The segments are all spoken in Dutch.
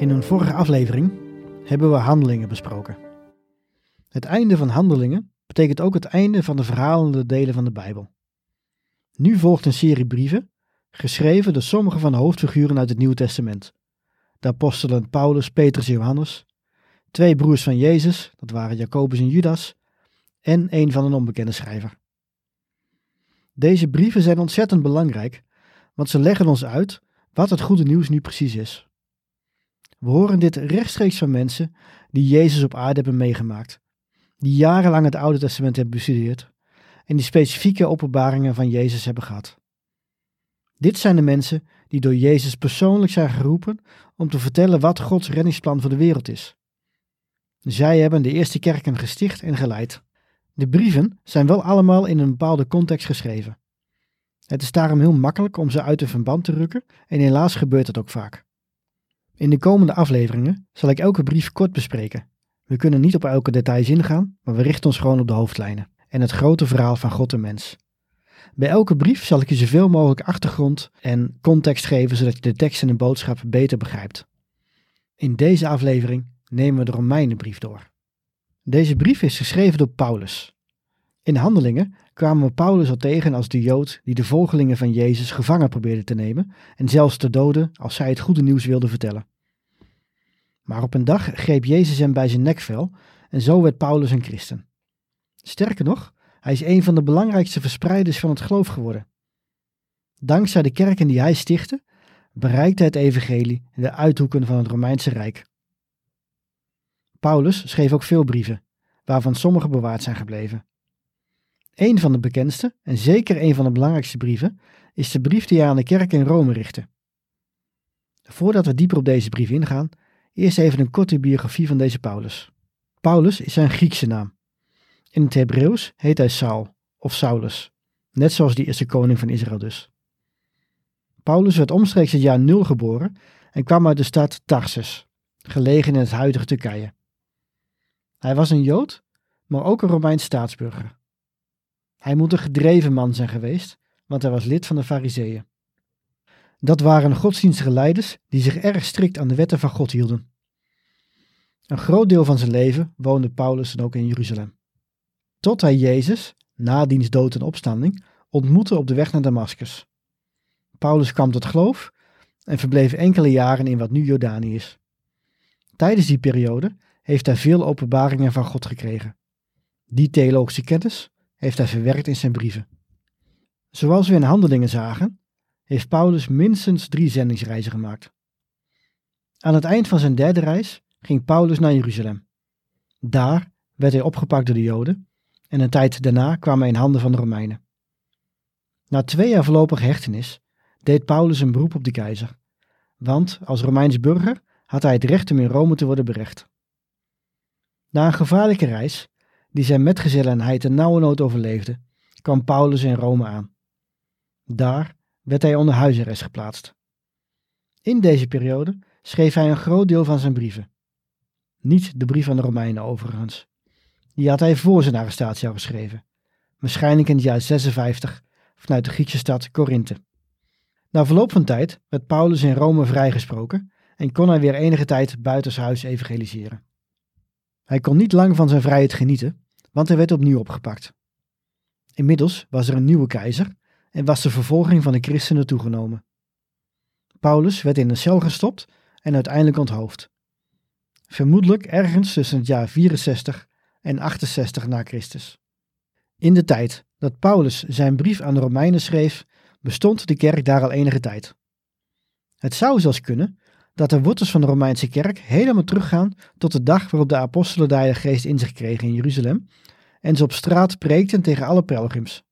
In een vorige aflevering hebben we handelingen besproken. Het einde van handelingen betekent ook het einde van de verhalende delen van de Bijbel. Nu volgt een serie brieven, geschreven door sommige van de hoofdfiguren uit het Nieuwe Testament. De apostelen Paulus, Petrus en Johannes, twee broers van Jezus, dat waren Jacobus en Judas, en een van een onbekende schrijver. Deze brieven zijn ontzettend belangrijk, want ze leggen ons uit wat het goede nieuws nu precies is. We horen dit rechtstreeks van mensen die Jezus op aarde hebben meegemaakt, die jarenlang het Oude Testament hebben bestudeerd en die specifieke openbaringen van Jezus hebben gehad. Dit zijn de mensen die door Jezus persoonlijk zijn geroepen om te vertellen wat Gods reddingsplan voor de wereld is. Zij hebben de eerste kerken gesticht en geleid. De brieven zijn wel allemaal in een bepaalde context geschreven. Het is daarom heel makkelijk om ze uit hun verband te rukken en helaas gebeurt dat ook vaak. In de komende afleveringen zal ik elke brief kort bespreken. We kunnen niet op elke details ingaan, maar we richten ons gewoon op de hoofdlijnen en het grote verhaal van God en mens. Bij elke brief zal ik je zoveel mogelijk achtergrond en context geven zodat je de tekst en de boodschap beter begrijpt. In deze aflevering nemen we de Romeinenbrief door. Deze brief is geschreven door Paulus. In Handelingen kwamen we Paulus al tegen als de Jood die de volgelingen van Jezus gevangen probeerde te nemen en zelfs te doden als zij het goede nieuws wilden vertellen. Maar op een dag greep Jezus hem bij zijn nekvel en zo werd Paulus een christen. Sterker nog, hij is een van de belangrijkste verspreiders van het geloof geworden. Dankzij de kerken die hij stichtte, bereikte het evangelie de uithoeken van het Romeinse Rijk. Paulus schreef ook veel brieven, waarvan sommige bewaard zijn gebleven. Een van de bekendste, en zeker een van de belangrijkste brieven, is de brief die hij aan de kerk in Rome richtte. Voordat we dieper op deze brief ingaan, eerst even een korte biografie van deze Paulus. Paulus is zijn Griekse naam. In het Hebreeuws heet hij Saul of Saulus, net zoals die eerste koning van Israël dus. Paulus werd omstreeks het jaar 0 geboren en kwam uit de stad Tarsus, gelegen in het huidige Turkije. Hij was een Jood, maar ook een Romeins staatsburger. Hij moet een gedreven man zijn geweest, want hij was lid van de Fariseeën. Dat waren godsdienstige leiders die zich erg strikt aan de wetten van God hielden. Een groot deel van zijn leven woonde Paulus dan ook in Jeruzalem. Tot hij Jezus, na diens dood en opstanding, ontmoette op de weg naar Damascus. Paulus kwam tot geloof en verbleef enkele jaren in wat nu Jordanië is. Tijdens die periode heeft hij veel openbaringen van God gekregen. Die theologische kennis heeft hij verwerkt in zijn brieven. Zoals we in Handelingen zagen, heeft Paulus minstens drie zendingsreizen gemaakt. Aan het eind van zijn derde reis ging Paulus naar Jeruzalem. Daar werd hij opgepakt door de Joden en een tijd daarna kwam hij in handen van de Romeinen. Na twee jaar voorlopige hechtenis deed Paulus een beroep op de keizer, want als Romeins burger had hij het recht om in Rome te worden berecht. Na een gevaarlijke reis die zijn metgezellen en hij ten nauwe nood overleefde, kwam Paulus in Rome aan. Daar werd hij onder huisarrest geplaatst. In deze periode schreef hij een groot deel van zijn brieven. Niet de brief aan de Romeinen overigens. Die had hij voor zijn arrestatie al geschreven, waarschijnlijk in het jaar 56 vanuit de Griekse stad Korinthe. Na verloop van tijd werd Paulus in Rome vrijgesproken en kon hij weer enige tijd buitenshuis evangeliseren. Hij kon niet lang van zijn vrijheid genieten, want hij werd opnieuw opgepakt. Inmiddels was er een nieuwe keizer en was de vervolging van de christenen toegenomen. Paulus werd in een cel gestopt en uiteindelijk onthoofd. vermoedelijk ergens tussen het jaar 64 en 68 na Christus. In de tijd dat Paulus zijn brief aan de Romeinen schreef, bestond de kerk daar al enige tijd. Het zou zelfs kunnen dat de wortels van de Romeinse kerk helemaal teruggaan tot de dag waarop de apostelen de Geest in zich kregen in Jeruzalem en ze op straat preekten tegen alle pelgrims.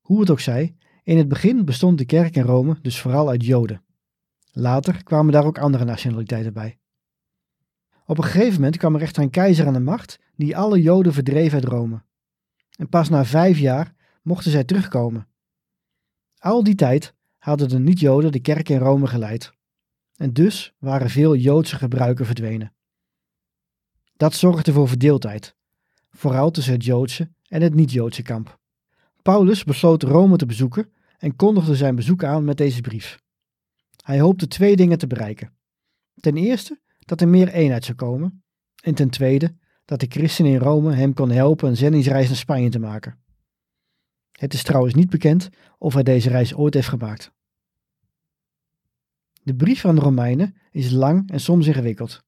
Hoe het ook zij, in het begin bestond de kerk in Rome dus vooral uit Joden. Later kwamen daar ook andere nationaliteiten bij. Op een gegeven moment kwam er echter een keizer aan de macht die alle Joden verdreef uit Rome. En pas na vijf jaar mochten zij terugkomen. Al die tijd hadden de niet-Joden de kerk in Rome geleid. En dus waren veel Joodse gebruiken verdwenen. Dat zorgde voor verdeeldheid, vooral tussen het Joodse en het niet-Joodse kamp. Paulus besloot Rome te bezoeken en kondigde zijn bezoek aan met deze brief. Hij hoopte twee dingen te bereiken. Ten eerste dat er meer eenheid zou komen, en ten tweede dat de christenen in Rome hem kon helpen een zendingsreis naar Spanje te maken. Het is trouwens niet bekend of hij deze reis ooit heeft gemaakt. De brief aan de Romeinen is lang en soms ingewikkeld.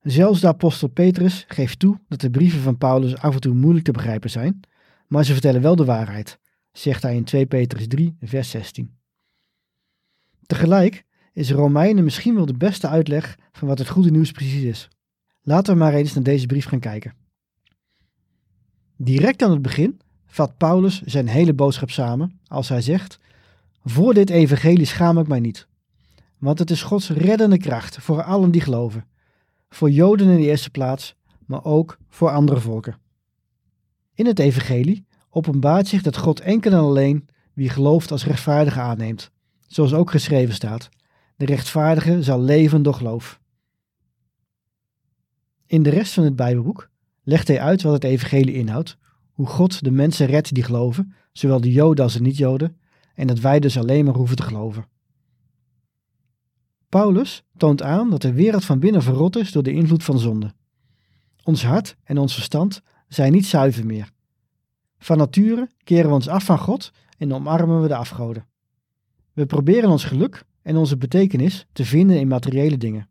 Zelfs de apostel Petrus geeft toe dat de brieven van Paulus af en toe moeilijk te begrijpen zijn, maar ze vertellen wel de waarheid, zegt hij in 2 Petrus 3, vers 16. Tegelijk is Romeinen misschien wel de beste uitleg van wat het goede nieuws precies is. Laten we maar eens naar deze brief gaan kijken. Direct aan het begin vat Paulus zijn hele boodschap samen als hij zegt: Voor dit evangelie schaam ik mij niet, want het is Gods reddende kracht voor allen die geloven, voor Joden in de eerste plaats, maar ook voor andere volken. In het evangelie openbaart zich dat God enkel en alleen wie gelooft als rechtvaardige aanneemt, zoals ook geschreven staat: De rechtvaardige zal leven door geloof. In de rest van het Bijbelboek legt hij uit wat het evangelie inhoudt, hoe God de mensen redt die geloven, zowel de Joden als de niet-Joden, en dat wij dus alleen maar hoeven te geloven. Paulus toont aan dat de wereld van binnen verrot is door de invloed van zonde. Ons hart en ons verstand zijn niet zuiver meer. Van nature keren we ons af van God en omarmen we de afgoden. We proberen ons geluk en onze betekenis te vinden in materiële dingen.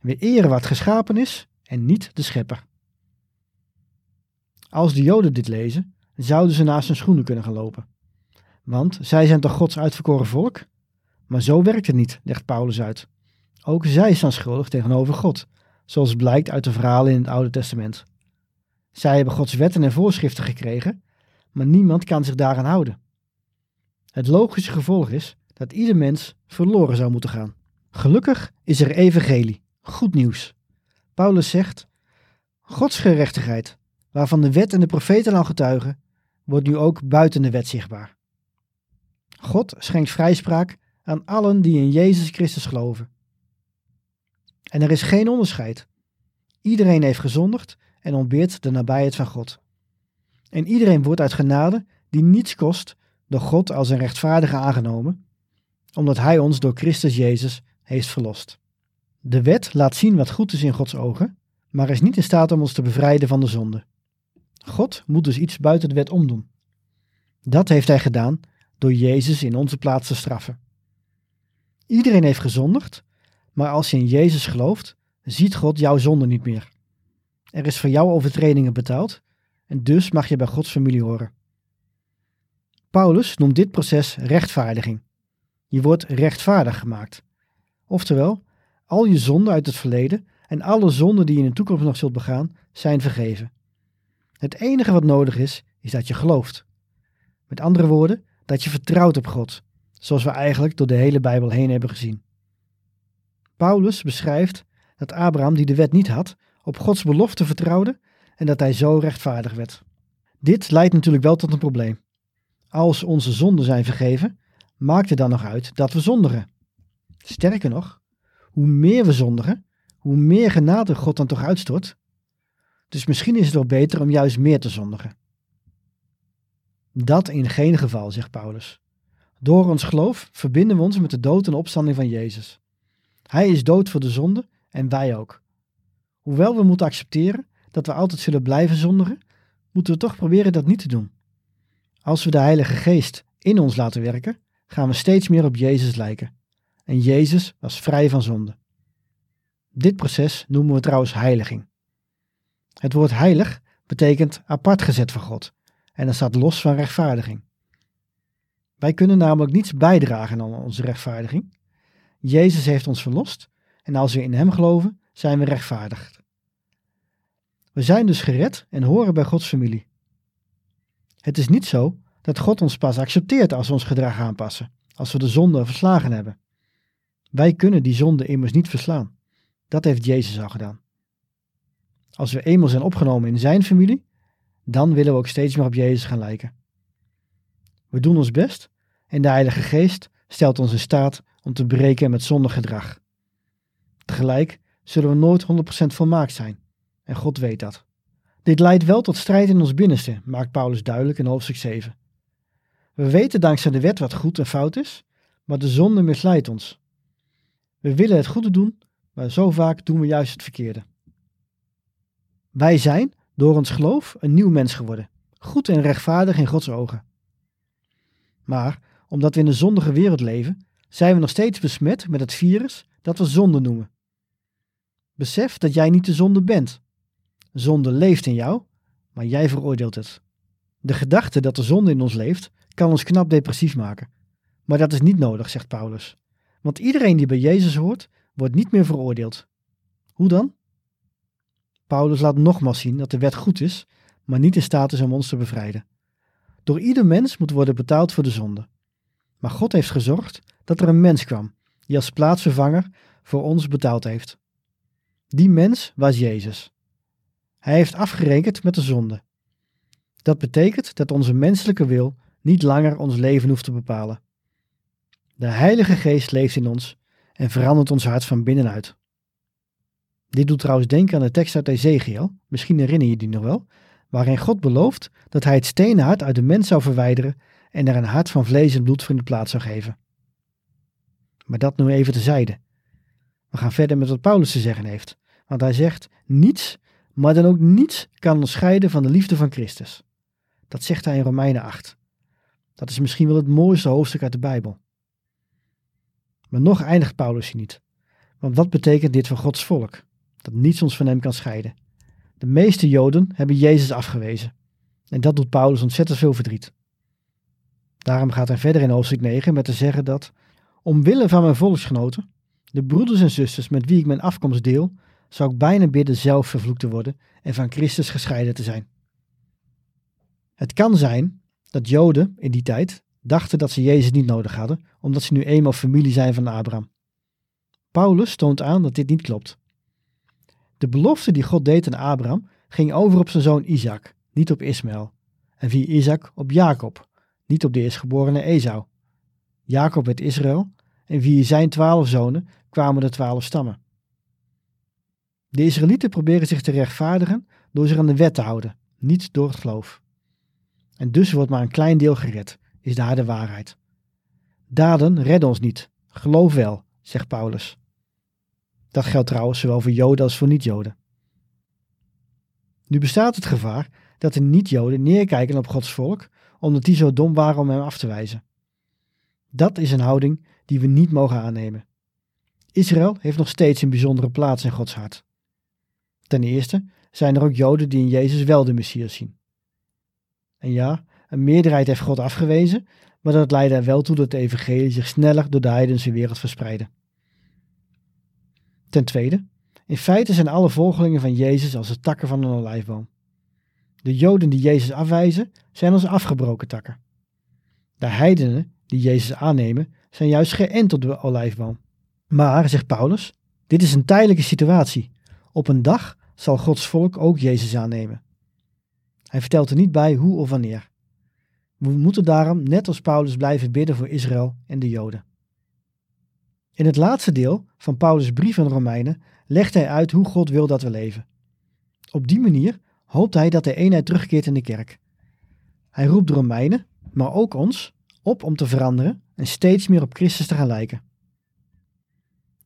We eren wat geschapen is en niet de schepper. Als de Joden dit lezen, zouden ze naast hun schoenen kunnen gaan lopen. Want zij zijn toch Gods uitverkoren volk? Maar zo werkt het niet, legt Paulus uit. Ook zij staan schuldig tegenover God, zoals blijkt uit de verhalen in het Oude Testament. Zij hebben Gods wetten en voorschriften gekregen, maar niemand kan zich daaraan houden. Het logische gevolg is dat ieder mens verloren zou moeten gaan. Gelukkig is er evangelie, goed nieuws. Paulus zegt: Gods gerechtigheid, waarvan de wet en de profeten al getuigen, wordt nu ook buiten de wet zichtbaar. God schenkt vrijspraak aan allen die in Jezus Christus geloven. En er is geen onderscheid. Iedereen heeft gezondigd en ontbeert de nabijheid van God. En iedereen wordt uit genade, die niets kost, door God als een rechtvaardige aangenomen, omdat Hij ons door Christus Jezus heeft verlost. De wet laat zien wat goed is in Gods ogen, maar is niet in staat om ons te bevrijden van de zonde. God moet dus iets buiten de wet omdoen. Dat heeft Hij gedaan door Jezus in onze plaats te straffen. Iedereen heeft gezondigd, maar als je in Jezus gelooft, ziet God jouw zonde niet meer. Er is voor jouw overtredingen betaald en dus mag je bij Gods familie horen. Paulus noemt dit proces rechtvaardiging. Je wordt rechtvaardig gemaakt. Oftewel, al je zonden uit het verleden en alle zonden die je in de toekomst nog zult begaan, zijn vergeven. Het enige wat nodig is, is dat je gelooft. Met andere woorden, dat je vertrouwt op God, zoals we eigenlijk door de hele Bijbel heen hebben gezien. Paulus beschrijft dat Abraham, die de wet niet had, op Gods belofte vertrouwde en dat hij zo rechtvaardig werd. Dit leidt natuurlijk wel tot een probleem. Als onze zonden zijn vergeven, maakt het dan nog uit dat we zondigen. Sterker nog, hoe meer we zondigen, hoe meer genade God dan toch uitstort. Dus misschien is het wel beter om juist meer te zondigen. Dat in geen geval, zegt Paulus. Door ons geloof verbinden we ons met de dood en opstanding van Jezus. Hij is dood voor de zonde en wij ook. Hoewel we moeten accepteren dat we altijd zullen blijven zondigen, moeten we toch proberen dat niet te doen. Als we de Heilige Geest in ons laten werken, gaan we steeds meer op Jezus lijken. En Jezus was vrij van zonde. Dit proces noemen we trouwens heiliging. Het woord heilig betekent apart gezet van God en dat staat los van rechtvaardiging. Wij kunnen namelijk niets bijdragen aan onze rechtvaardiging. Jezus heeft ons verlost en als we in Hem geloven, zijn we rechtvaardigd. We zijn dus gered en horen bij Gods familie. Het is niet zo dat God ons pas accepteert als we ons gedrag aanpassen, als we de zonde verslagen hebben. Wij kunnen die zonde immers niet verslaan. Dat heeft Jezus al gedaan. Als we eenmaal zijn opgenomen in zijn familie, dan willen we ook steeds meer op Jezus gaan lijken. We doen ons best en de Heilige Geest stelt ons in staat om te breken met zondig gedrag. Tegelijk zullen we nooit 100% volmaakt zijn en God weet dat. Dit leidt wel tot strijd in ons binnenste, maakt Paulus duidelijk in hoofdstuk 7. We weten dankzij de wet wat goed en fout is, maar de zonde misleidt ons. We willen het goede doen, maar zo vaak doen we juist het verkeerde. Wij zijn, door ons geloof, een nieuw mens geworden, goed en rechtvaardig in Gods ogen. Maar omdat we in een zondige wereld leven, zijn we nog steeds besmet met het virus dat we zonde noemen. Besef dat jij niet de zonde bent. Zonde leeft in jou, maar jij veroordeelt het. De gedachte dat de zonde in ons leeft, kan ons knap depressief maken. Maar dat is niet nodig, zegt Paulus. Want iedereen die bij Jezus hoort, wordt niet meer veroordeeld. Hoe dan? Paulus laat nogmaals zien dat de wet goed is, maar niet in staat is om ons te bevrijden. Door ieder mens moet worden betaald voor de zonde. Maar God heeft gezorgd dat er een mens kwam, die als plaatsvervanger voor ons betaald heeft. Die mens was Jezus. Hij heeft afgerekend met de zonde. Dat betekent dat onze menselijke wil niet langer ons leven hoeft te bepalen. De Heilige Geest leeft in ons en verandert ons hart van binnenuit. Dit doet trouwens denken aan de tekst uit Ezekiel, misschien herinner je die nog wel, waarin God belooft dat hij het stenen hart uit de mens zou verwijderen en er een hart van vlees en bloed voor in de plaats zou geven. Maar dat nu even tezijde. We gaan verder met wat Paulus te zeggen heeft, want hij zegt: niets, maar dan ook niets kan ons scheiden van de liefde van Christus. Dat zegt hij in Romeinen 8. Dat is misschien wel het mooiste hoofdstuk uit de Bijbel. Maar nog eindigt Paulus hier niet. Want wat betekent dit voor Gods volk? Dat niets ons van hem kan scheiden. De meeste Joden hebben Jezus afgewezen. En dat doet Paulus ontzettend veel verdriet. Daarom gaat hij verder in hoofdstuk 9 met te zeggen dat, omwille van mijn volksgenoten, de broeders en zusters met wie ik mijn afkomst deel, zou ik bijna bidden zelf vervloekt te worden en van Christus gescheiden te zijn. Het kan zijn dat Joden in die tijd dachten dat ze Jezus niet nodig hadden, omdat ze nu eenmaal familie zijn van Abraham. Paulus toont aan dat dit niet klopt. De belofte die God deed aan Abraham ging over op zijn zoon Isaac, niet op Ismaël. En via Isaac op Jacob, niet op de eerstgeborene Esau. Jacob werd Israël en via zijn twaalf zonen kwamen de twaalf stammen. De Israëlieten proberen zich te rechtvaardigen door zich aan de wet te houden, niet door het geloof. En dus wordt maar een klein deel gered, is daar de waarheid. Daden redden ons niet, geloof wel, zegt Paulus. Dat geldt trouwens zowel voor Joden als voor niet-Joden. Nu bestaat het gevaar dat de niet-Joden neerkijken op Gods volk omdat die zo dom waren om hem af te wijzen. Dat is een houding die we niet mogen aannemen. Israël heeft nog steeds een bijzondere plaats in Gods hart. Ten eerste zijn er ook Joden die in Jezus wel de Messias zien. En ja, een meerderheid heeft God afgewezen, maar dat leidde er wel toe dat de evangelie zich sneller door de heidense wereld verspreidde. Ten tweede, in feite zijn alle volgelingen van Jezus als de takken van een olijfboom. De Joden die Jezus afwijzen, zijn als afgebroken takken. De heidenen die Jezus aannemen, zijn juist geënt op de olijfboom. Maar, zegt Paulus, dit is een tijdelijke situatie. Op een dag zal Gods volk ook Jezus aannemen. Hij vertelt er niet bij hoe of wanneer. We moeten daarom, net als Paulus, blijven bidden voor Israël en de Joden. In het laatste deel van Paulus' brief aan de Romeinen legt hij uit hoe God wil dat we leven. Op die manier hoopt hij dat de eenheid terugkeert in de kerk. Hij roept de Romeinen, maar ook ons, op om te veranderen en steeds meer op Christus te gaan lijken.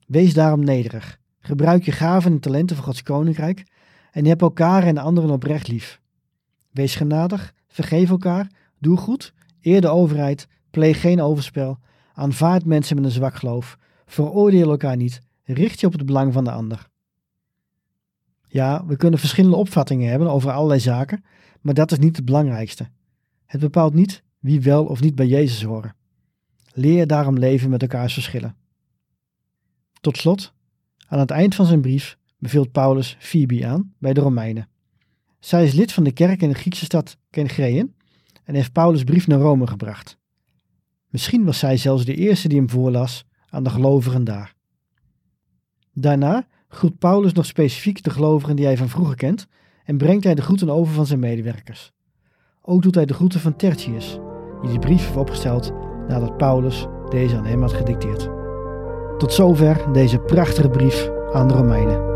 Wees daarom nederig. Gebruik je gaven en talenten voor Gods koninkrijk en heb elkaar en anderen oprecht lief. Wees genadig, vergeef elkaar, doe goed, eer de overheid, pleeg geen overspel, aanvaard mensen met een zwak geloof, veroordeel elkaar niet, richt je op het belang van de ander. Ja, we kunnen verschillende opvattingen hebben over allerlei zaken, maar dat is niet het belangrijkste. Het bepaalt niet wie wel of niet bij Jezus horen. Leer daarom leven met elkaars verschillen. Tot slot, aan het eind van zijn brief beveelt Paulus Phoebe aan bij de Romeinen. Zij is lid van de kerk in de Griekse stad Kengreën en heeft Paulus' brief naar Rome gebracht. Misschien was zij zelfs de eerste die hem voorlas aan de gelovigen daar. Daarna groet Paulus nog specifiek de gelovigen die hij van vroeger kent en brengt hij de groeten over van zijn medewerkers. Ook doet hij de groeten van Tertius, die de brief heeft opgesteld nadat Paulus deze aan hem had gedicteerd. Tot zover deze prachtige brief aan de Romeinen.